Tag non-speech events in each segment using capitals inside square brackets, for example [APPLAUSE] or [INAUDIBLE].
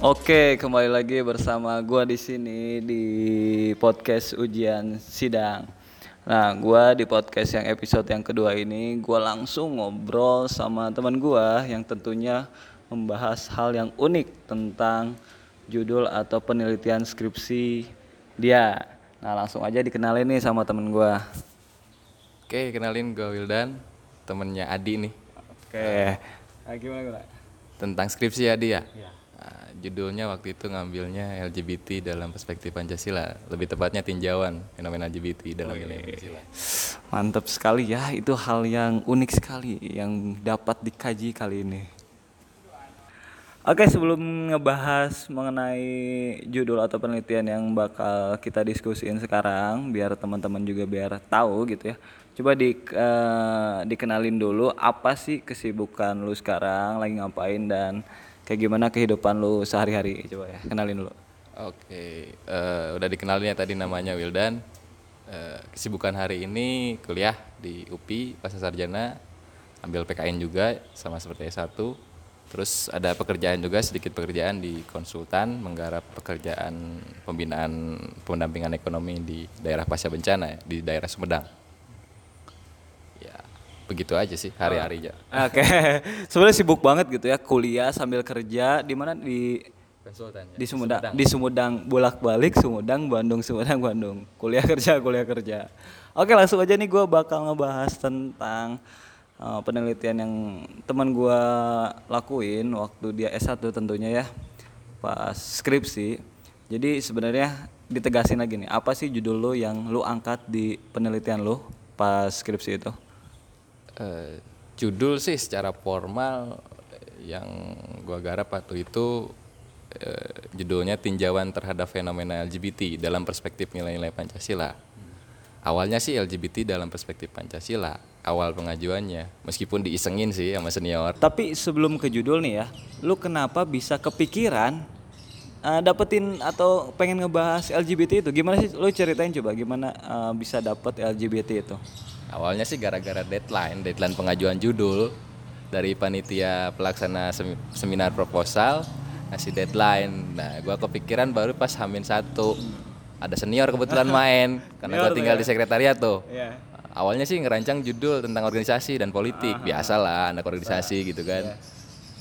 Oke, kembali lagi bersama gua di sini di podcast ujian sidang. Nah, gua di podcast yang episode yang kedua ini gua langsung ngobrol sama teman gua yang tentunya membahas hal yang unik tentang judul atau penelitian skripsi dia. Nah, langsung aja dikenalin nih sama temen gua. Oke, kenalin gue Wildan, temennya Adi nih. Oke. Nah, gimana gua? Tentang skripsi Adi ya? Nah, judulnya waktu itu ngambilnya LGBT dalam perspektif Pancasila. Lebih tepatnya tinjauan fenomena LGBT dalam nilai Pancasila. Mantap sekali ya, itu hal yang unik sekali yang dapat dikaji kali ini. Oke, sebelum ngebahas mengenai judul atau penelitian yang bakal kita diskusiin sekarang, biar teman-teman juga biar tahu gitu ya. Coba di, eh, dikenalin dulu apa sih kesibukan lu sekarang, lagi ngapain dan kayak gimana kehidupan lu sehari-hari. Coba ya, kenalin dulu. Oke, eh, udah dikenalin ya tadi namanya Wildan. Eh, kesibukan hari ini kuliah di UPI Pasar Sarjana, ambil PKN juga sama seperti S1. Terus ada pekerjaan juga sedikit pekerjaan di konsultan menggarap pekerjaan pembinaan pendampingan ekonomi di daerah pasca bencana ya, di daerah Sumedang. Ya, begitu aja sih hari-harinya. Oke, [LAUGHS] sebenarnya sibuk banget gitu ya, kuliah sambil kerja di mana? Di Konsultan ya. di Sumedang, di Sumedang bolak-balik Sumedang Bandung Sumedang Bandung. Kuliah kerja kuliah kerja. Oke langsung aja nih gue bakal ngebahas tentang uh, penelitian yang teman gue lakuin waktu dia S1 tentunya ya pas skripsi. Jadi sebenarnya ditegasin lagi nih apa sih judul lo yang lu angkat di penelitian lo pas skripsi itu Eh, judul sih secara formal yang gua garap waktu itu eh, judulnya tinjauan terhadap fenomena LGBT dalam perspektif nilai-nilai Pancasila. Awalnya sih LGBT dalam perspektif Pancasila, awal pengajuannya, meskipun diisengin sih sama senior. Tapi sebelum ke judul nih ya, lu kenapa bisa kepikiran uh, dapetin atau pengen ngebahas LGBT itu? Gimana sih? Lu ceritain coba gimana uh, bisa dapet LGBT itu? Awalnya sih gara-gara deadline, deadline pengajuan judul dari panitia pelaksana sem- seminar proposal ngasih deadline. Nah, gua kepikiran baru pas Hamin satu. Ada senior kebetulan [LAUGHS] main karena gua tinggal di sekretariat tuh. Awalnya sih ngerancang judul tentang organisasi dan politik, biasalah anak organisasi gitu kan.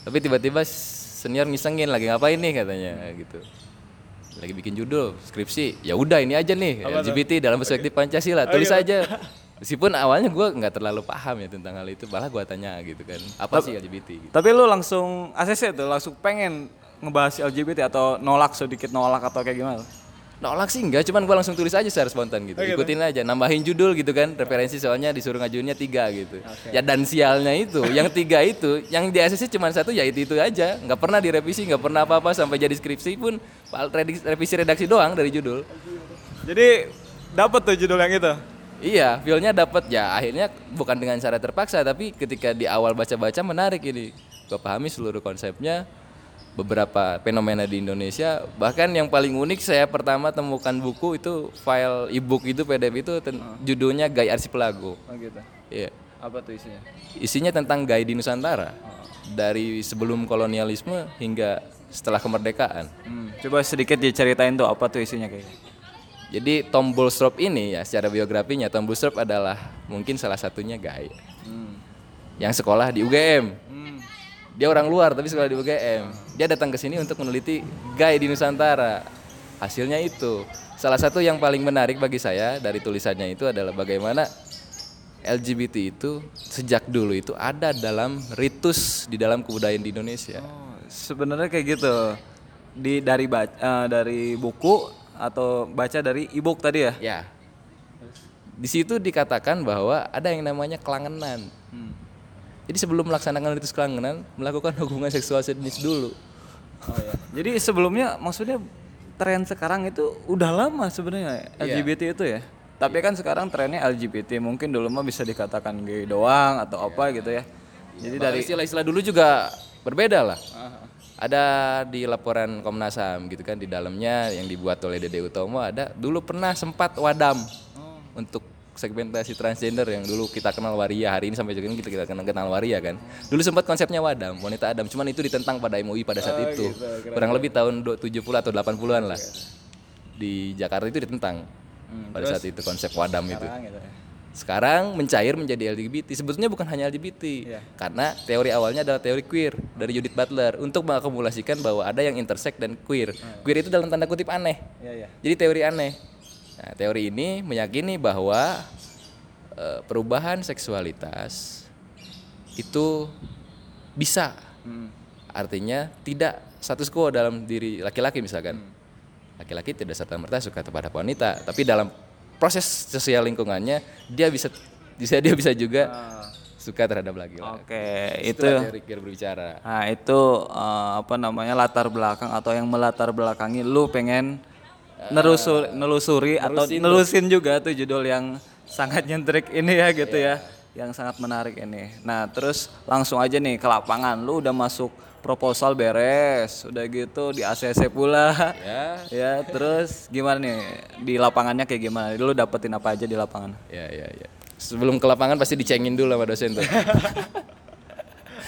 Tapi tiba-tiba senior ngisengin lagi ngapain nih katanya gitu. Lagi bikin judul skripsi. Ya udah ini aja nih LGBT dalam perspektif Pancasila. Tulis aja. [LAUGHS] Meskipun awalnya gue nggak terlalu paham ya tentang hal itu, malah gue tanya gitu kan, apa sih LGBT? Gitu. Tapi lu langsung ACC tuh langsung pengen ngebahas LGBT atau nolak sedikit nolak atau kayak gimana? Nolak sih enggak, cuman gue langsung tulis aja secara spontan gitu, ikutin aja, nambahin judul gitu kan, referensi soalnya disuruh ngajuinnya tiga gitu. Ya dan sialnya itu, yang tiga itu, yang di ACC cuma satu ya itu itu aja, nggak pernah direvisi, nggak pernah apa-apa sampai jadi skripsi pun revisi, revisi redaksi doang dari judul. Jadi dapet tuh judul yang itu. Iya, feelnya dapat ya. Akhirnya bukan dengan cara terpaksa, tapi ketika di awal baca-baca menarik ini. Gue pahami seluruh konsepnya, beberapa fenomena di Indonesia. Bahkan yang paling unik saya pertama temukan buku itu file e-book itu PDF itu ten- judulnya Gay Arsipelago. Oh gitu. Iya. Apa tuh isinya? Isinya tentang gay di Nusantara. Dari sebelum kolonialisme hingga setelah kemerdekaan. Hmm, coba sedikit diceritain tuh apa tuh isinya kayaknya. Jadi Tom Bulstrop ini ya secara biografinya Tom Bulstrop adalah mungkin salah satunya gay yang sekolah di UGM. Dia orang luar tapi sekolah di UGM. Dia datang ke sini untuk meneliti gay di Nusantara. Hasilnya itu salah satu yang paling menarik bagi saya dari tulisannya itu adalah bagaimana LGBT itu sejak dulu itu ada dalam ritus di dalam kebudayaan di Indonesia. Oh, sebenarnya kayak gitu. Di dari eh, dari buku atau baca dari e-book tadi ya? Ya. Di situ dikatakan bahwa ada yang namanya kelangenan. Jadi sebelum melaksanakan ritus kelangenan, melakukan hubungan seksual sejenis dulu. Oh iya. Jadi sebelumnya maksudnya tren sekarang itu udah lama sebenarnya LGBT itu ya. Tapi kan sekarang trennya LGBT mungkin dulu mah bisa dikatakan gay doang atau apa gitu ya. Jadi dari istilah-istilah dulu juga berbeda lah. Ada di laporan Komnas HAM gitu kan di dalamnya yang dibuat oleh Dede Utomo ada dulu pernah sempat wadam untuk segmentasi transgender yang dulu kita kenal waria hari ini sampai juga kita kita kenal, kenal waria kan. Dulu sempat konsepnya wadam wanita adam cuman itu ditentang pada MUI pada saat itu. kurang lebih tahun do- 70 atau 80-an lah. Di Jakarta itu ditentang pada saat itu konsep wadam itu. Sekarang gitu ya. Sekarang mencair menjadi LGBT. Sebetulnya bukan hanya LGBT, Iya. karena teori awalnya adalah teori queer dari Judith Butler untuk mengakumulasikan bahwa ada yang intersex dan queer. Queer itu dalam tanda kutip aneh. Iya, iya. Jadi teori aneh. Nah, teori ini meyakini bahwa eh, perubahan seksualitas itu bisa, Hmm. artinya tidak status quo dalam diri laki-laki misalkan. Laki-laki tidak serta merta suka terhadap wanita, tapi dalam proses sosial lingkungannya dia bisa bisa dia bisa juga suka terhadap laki-laki. Oke, itu Itulah teori queer berbicara. Nah, itu eh, apa namanya latar belakang atau yang melatar belakangi lu pengen nerusu- nelusuri atau nelusin juga tuh judul yang sangat nyentrik ini ya gitu ya. Yang sangat menarik ini. Nah, terus langsung aja nih ke lapangan. Lu udah masuk proposal beres, udah gitu di ACC pula. Ya, ya, terus gimana nih di lapangannya kayak gimana? Lu dapetin apa aja di lapangan? ya, ya, ya. Sebelum ke lapangan pasti dicengin dulu sama dosen tuh. [LAUGHS]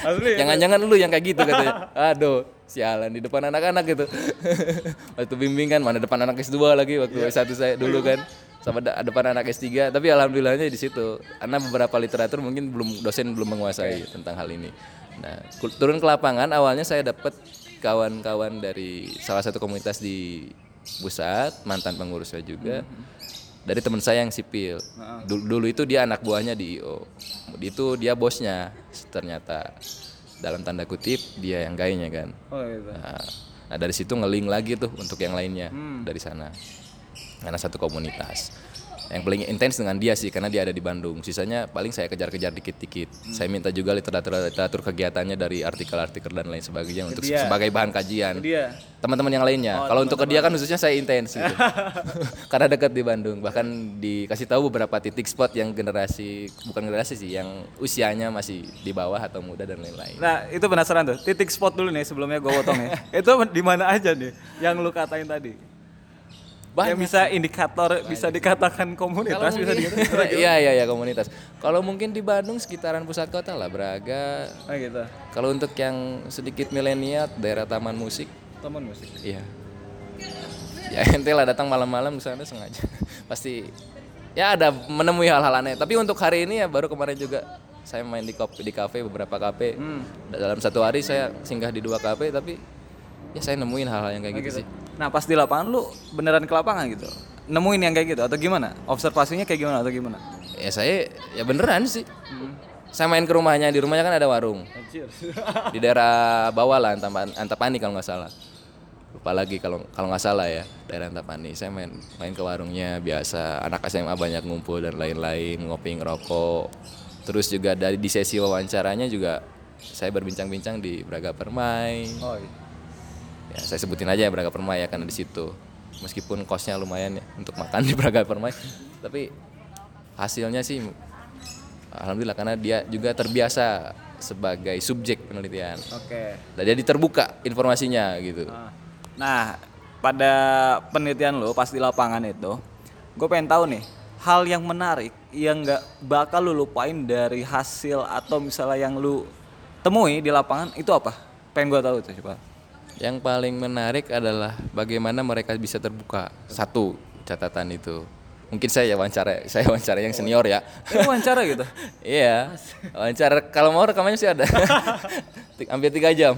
Asli. Jangan-jangan lu yang kayak gitu katanya. Aduh, sialan di depan anak-anak gitu. [LAUGHS] waktu bimbingan mana depan anak S2 lagi waktu S1 saya dulu kan. Sama depan anak S3, tapi alhamdulillahnya di situ. Karena beberapa literatur mungkin belum dosen belum menguasai tentang hal ini. Nah, turun ke lapangan awalnya saya dapat kawan-kawan dari salah satu komunitas di pusat, mantan pengurusnya juga. Dari teman saya yang sipil. Dulu, dulu itu dia anak buahnya di IO. Itu dia bosnya ternyata. Dalam tanda kutip dia yang gayanya kan. Oh, gitu. Nah, nah, dari situ ngeling lagi tuh untuk yang lainnya dari sana. Karena satu komunitas. Yang paling intens dengan dia sih karena dia ada di Bandung. Sisanya paling saya kejar-kejar dikit-dikit. Saya minta juga literatur-literatur kegiatannya dari artikel-artikel dan lain sebagainya untuk dia. sebagai bahan kajian. Teman-teman yang lainnya. Kalau untuk ke dia kan khususnya saya intens gitu. [LAUGHS] karena dekat di Bandung. Bahkan dikasih tahu beberapa titik spot yang generasi bukan generasi sih yang usianya masih di bawah atau muda dan lain-lain. Nah, itu penasaran tuh. Titik spot dulu nih sebelumnya gue potong ya. [LAUGHS] itu di mana aja nih yang lu katain tadi? Yang bisa indikator bisa dikatakan komunitas bisa dikatakan. Iya iya iya komunitas. Kalau mungkin di Bandung sekitaran pusat kota lah Braga. Oh gitu. Kalau untuk yang sedikit milenial daerah Taman Musik, Teman musik. iya. Ya [LAUGHS] ente lah datang malam-malam ke sana sengaja. [LAUGHS] Pasti ya ada menemui hal-hal aneh. Tapi untuk hari ini ya baru kemarin juga saya main di kopi di kafe beberapa kafe. Dalam satu hari saya singgah di dua kafe tapi ya saya nemuin hal-hal yang kayak gitu, sih. Nah, pas di lapangan lu beneran ke lapangan gitu. Nemuin yang kayak gitu atau gimana? Observasinya kayak gimana atau gimana? Ya saya ya beneran sih. Saya main ke rumahnya, di rumahnya kan ada warung. di daerah bawah lah Antapani, Antapani kalau nggak salah lupa lagi kalau kalau nggak salah ya daerah Antapani saya main main ke warungnya biasa anak SMA banyak ngumpul dan lain-lain ngopi ngerokok terus juga dari di sesi wawancaranya juga saya berbincang-bincang di Braga Permai Oh iya. Ya saya sebutin aja ya Braga Permai ya karena di situ meskipun kosnya lumayan ya untuk makan di Braga Permai tapi hasilnya sih alhamdulillah karena dia juga terbiasa sebagai subjek penelitian Oke. dan jadi terbuka informasinya gitu Nah, pada penelitian lo pas di lapangan itu, gue pengen tahu nih hal yang menarik yang nggak bakal lu lupain dari hasil atau misalnya yang lu temui di lapangan itu apa? Pengen gue tahu tuh coba. Yang paling menarik adalah bagaimana mereka bisa terbuka. Satu catatan itu. Mungkin saya wawancara saya wawancara yang senior ya. Ini wawancara gitu. [LAUGHS] iya. Wawancara kalau mau rekamannya sih ada. Hampir tiga jam.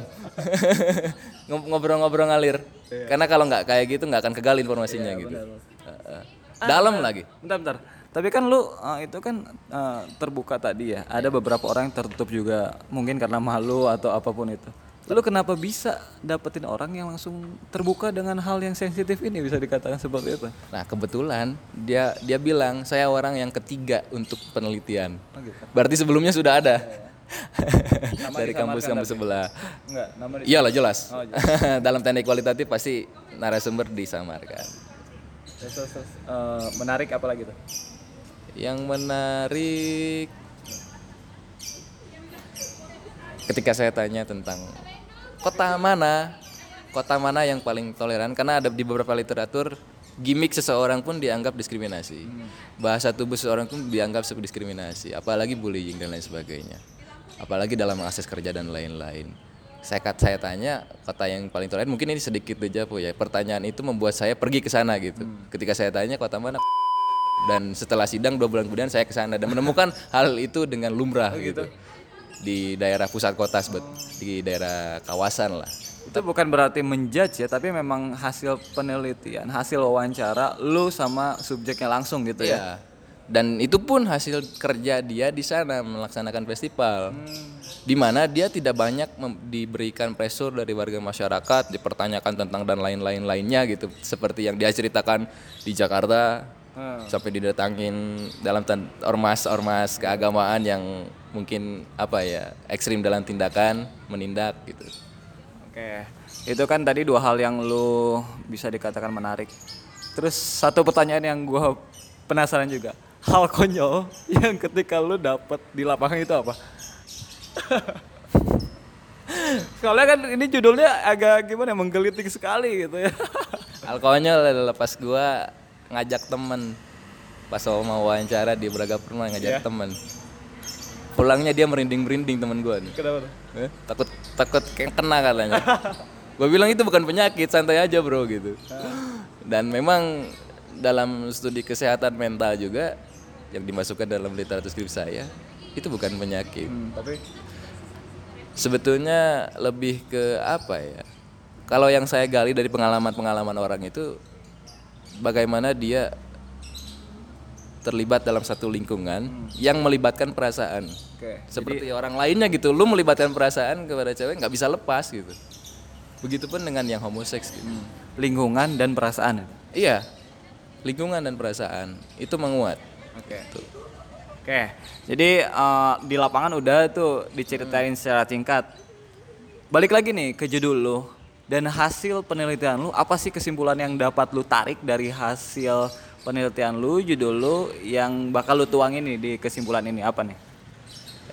[LAUGHS] Ngob- ngobrol-ngobrol ngalir. Karena kalau nggak kayak gitu nggak akan kegali informasinya gitu. Heeh. dalam lagi. Bentar, bentar. Tapi kan lu eh, itu kan eh, terbuka tadi ya. Ada beberapa orang yang tertutup juga, mungkin karena malu atau apa pun itu. Lalu kenapa bisa dapetin orang yang langsung terbuka dengan hal yang sensitif ini bisa dikatakan seperti itu? Nah kebetulan dia dia bilang saya orang yang ketiga untuk penelitian. Oh gitu. Berarti sebelumnya sudah ada [LAUGHS] Nama dari kampus-kampus sebelah. Enggak, nama Iyalah jelas. Oh, [LAUGHS] Dalam teknik kualitatif pasti narasumber disamarkan. Terus, terus, terus, eh, menarik apa lagi tuh? Yang menarik ketika saya tanya tentang kota mana, kota mana yang paling toleran karena ada di beberapa literatur gimmick seseorang pun dianggap diskriminasi. Bahasa tubuh seseorang pun dianggap sebagai diskriminasi, apalagi bullying dan lain sebagainya. Apalagi dalam mengakses kerja dan lain-lain. Saya saya tanya kata yang paling terakhir mungkin ini sedikit aja ya. Pertanyaan itu membuat saya pergi ke sana gitu. Ketika saya tanya kota mana dan setelah sidang dua bulan kemudian saya ke sana dan menemukan [LAUGHS] hal itu dengan lumrah gitu. Di daerah pusat kota sebet di daerah kawasan lah Itu bukan berarti menjudge ya, tapi memang hasil penelitian, hasil wawancara lu sama subjeknya langsung gitu ya. Iya. Dan itu pun hasil kerja dia di sana melaksanakan festival. Di mana dia tidak banyak diberikan pressure dari warga masyarakat, dipertanyakan tentang dan lain-lain lainnya gitu. Seperti yang dia ceritakan di Jakarta Hmm. sampai didatangin dalam ormas-ormas keagamaan yang mungkin apa ya ekstrim dalam tindakan menindak gitu. Oke, itu kan tadi dua hal yang lu bisa dikatakan menarik. Terus satu pertanyaan yang gua penasaran juga, hal konyol yang ketika lu dapet di lapangan itu apa? [LAUGHS] Soalnya kan ini judulnya agak gimana ya, menggelitik sekali gitu ya. [LAUGHS] Hal konyol adalah pas gua ngajak temen pas mau wawancara di Braga Purma ngajak temen pulangnya dia merinding-merinding temen gua nih. Kenapa tuh? Eh, takut takut kayak kena katanya. [LAUGHS] Gua bilang itu bukan penyakit santai aja bro gitu. Dan memang dalam studi kesehatan mental juga yang dimasukkan dalam literatur skrip saya itu bukan penyakit. Hmm, tapi? Sebetulnya lebih ke apa ya? Kalau yang saya gali dari pengalaman-pengalaman orang itu bagaimana dia terlibat dalam satu lingkungan yang melibatkan perasaan. oke. Seperti orang lainnya gitu, lu melibatkan perasaan kepada cewek nggak bisa lepas gitu. Begitupun dengan yang homoseks gitu. Lingkungan dan perasaan. Iya, lingkungan dan perasaan itu menguat. Oke. Tuh. Oke, jadi eh, di lapangan udah tuh diceritain secara singkat. Balik lagi nih ke judul lu dan hasil penelitian lu. Apa sih kesimpulan yang dapat lu tarik dari hasil penelitian lu, judul lu yang bakal lu tuangin nih di kesimpulan ini apa nih?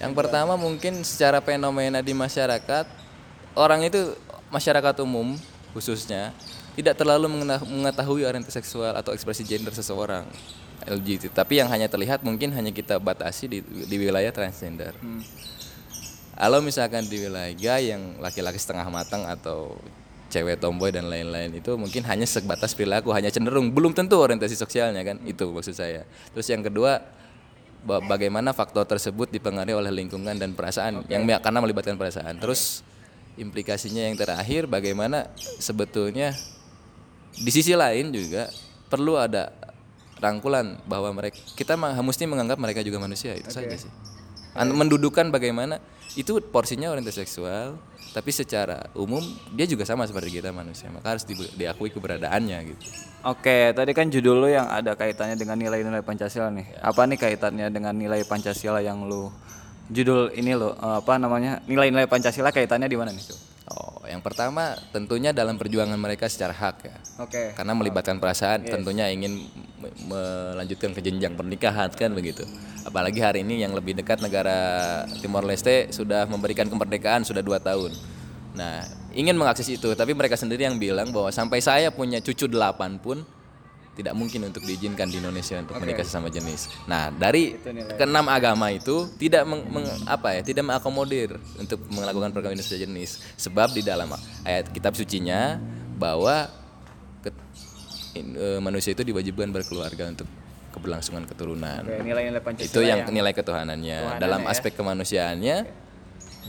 Yang pertama mungkin secara fenomena di masyarakat orang itu masyarakat umum khususnya tidak terlalu mengetahui orientasi seksual atau ekspresi gender seseorang LGBT. Tapi yang hanya terlihat mungkin hanya kita batasi di, di wilayah transgender. Kalau misalkan di wilayah yang laki-laki setengah matang atau cewek tomboy dan lain-lain itu mungkin hanya sebatas perilaku, hanya cenderung belum tentu orientasi sosialnya kan itu maksud saya. Terus yang kedua ba- bagaimana faktor tersebut dipengaruhi oleh lingkungan dan perasaan yang me- karena melibatkan perasaan. Terus implikasinya yang terakhir bagaimana sebetulnya di sisi lain juga perlu ada rangkulan bahwa mereka kita mesti menganggap mereka juga manusia itu saja sih. An- Mendudukan bagaimana itu porsinya orientasi seksual, tapi secara umum dia juga sama seperti kita manusia, maka harus di- diakui keberadaannya gitu. Oke, tadi kan judul lu yang ada kaitannya dengan nilai-nilai Pancasila nih. Apa nih kaitannya dengan nilai Pancasila yang lu judul ini lo eh, apa namanya? Nilai-nilai Pancasila kaitannya di mana nih? Oh, yang pertama tentunya dalam perjuangan mereka secara hak ya. Oke. Karena melibatkan perasaan tentunya ingin me- melanjutkan ke jenjang pernikahan kan begitu. Apalagi hari ini yang lebih dekat negara Timor Leste sudah memberikan kemerdekaan sudah dua tahun. Nah, ingin mengakses itu, tapi mereka sendiri yang bilang bahwa sampai saya punya cucu delapan pun tidak mungkin untuk diizinkan di Indonesia untuk menikah sesama jenis. Nah, dari keenam agama itu tidak meng, meng- apa ya, tidak mengakomodir untuk melakukan perkawinan sejenis. Sebab di dalam ayat kitab sucinya bahwa ke- in- eh, manusia itu diwajibkan berkeluarga untuk keberlangsungan keturunan. Oke, nilai-nilai Pancasila Itu yang nilai ketuhanannya. Ketuhanan Dalam ya. aspek kemanusiaannya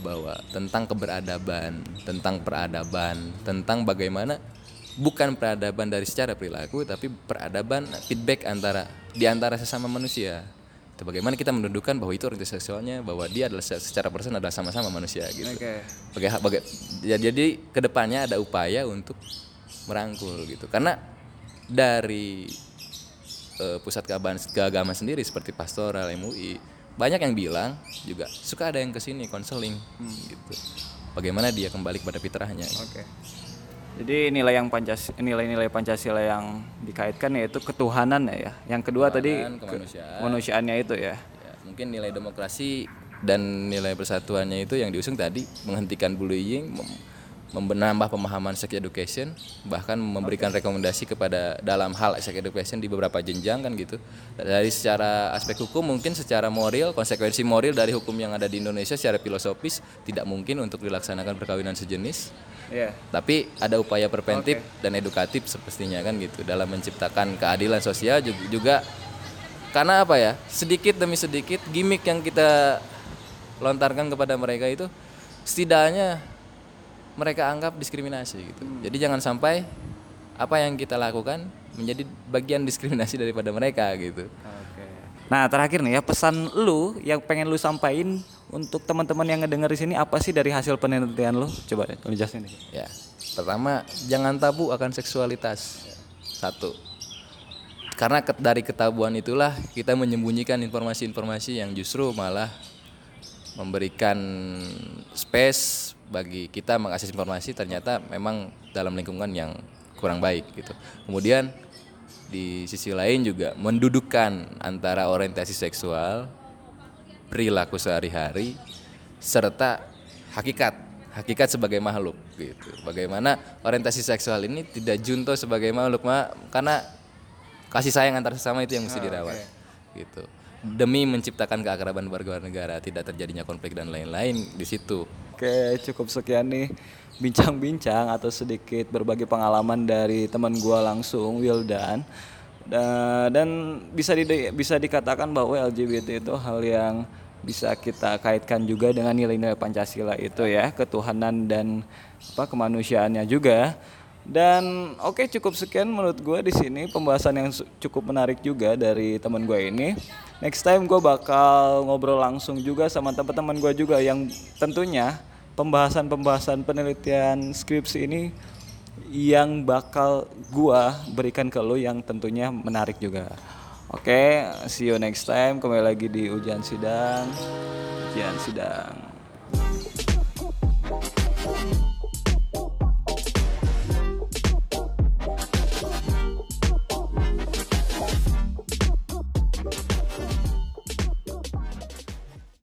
bahwa tentang keberadaban, tentang peradaban, tentang bagaimana bukan peradaban dari secara perilaku tapi peradaban feedback antara di antara sesama manusia. Itu bagaimana kita mendudukan bahwa itu orientasi seksualnya bahwa dia adalah se- secara person adalah sama-sama manusia gitu. Oke. Baga- baga- ya, jadi ke depannya ada upaya untuk merangkul gitu karena dari eh, pusat keagamaan, keagamaan sendiri seperti pastoral MUI banyak yang bilang juga suka ada yang ke sini konseling gitu bagaimana dia kembali kepada fitrahnya Oke. Jadi nilai yang Pancas nilai-nilai Pancasila yang dikaitkan yaitu ketuhanan ya. Yang kedua tadi Ketuhanan, ke- kemanusiaan. kemanusiaannya itu ya. Ya, mungkin nilai demokrasi dan nilai persatuannya itu yang diusung tadi menghentikan bullying mem- menambah pemahaman sex education bahkan memberikan rekomendasi kepada dalam hal sex education di beberapa jenjang kan gitu. Dari secara aspek hukum mungkin secara moral konsekuensi moral dari hukum yang ada di Indonesia secara filosofis tidak mungkin untuk dilaksanakan perkawinan sejenis. Iya. tapi ada upaya preventif dan edukatif sepertinya kan gitu dalam menciptakan keadilan sosial juga, juga. Karena apa ya? Sedikit demi sedikit gimmick yang kita lontarkan kepada mereka itu setidaknya mereka anggap diskriminasi gitu jadi jangan sampai apa yang kita lakukan menjadi bagian diskriminasi daripada mereka gitu Oke. Nah terakhir nih ya pesan lu yang pengen lu sampaikan untuk teman-teman yang ngedenger di sini apa sih dari hasil penelitian lu? Coba lu jelasin deh. ya pertama jangan tabu akan seksualitas satu karena dari ketabuan itulah kita menyembunyikan informasi-informasi yang justru malah memberikan space bagi kita mengakses informasi ternyata memang dalam lingkungan yang kurang baik gitu. Kemudian di sisi lain juga mendudukkan antara orientasi seksual perilaku sehari-hari serta hakikat hakikat sebagai makhluk gitu. Bagaimana orientasi seksual ini tidak junto sebagai makhluk ma- karena kasih sayang antar sesama itu yang mesti dirawat gitu demi menciptakan keakraban warga negara tidak terjadinya konflik dan lain-lain di situ. Oke cukup sekian nih bincang-bincang atau sedikit berbagi pengalaman dari teman gua langsung Wildan. Da- dan bisa di- bisa dikatakan bahwa LGBT itu hal yang bisa kita kaitkan juga dengan nilai-nilai Pancasila itu ya ketuhanan dan apa kemanusiaannya juga dan oke cukup sekian menurut gue di sini pembahasan yang cukup menarik juga dari teman gue ini. Next time gue bakal ngobrol langsung juga sama teman-teman gue juga yang tentunya pembahasan-pembahasan penelitian skripsi ini yang bakal gua berikan ke lo yang tentunya menarik juga. Oke, see you next time. Kembali lagi di ujian sidang. Ujian sidang.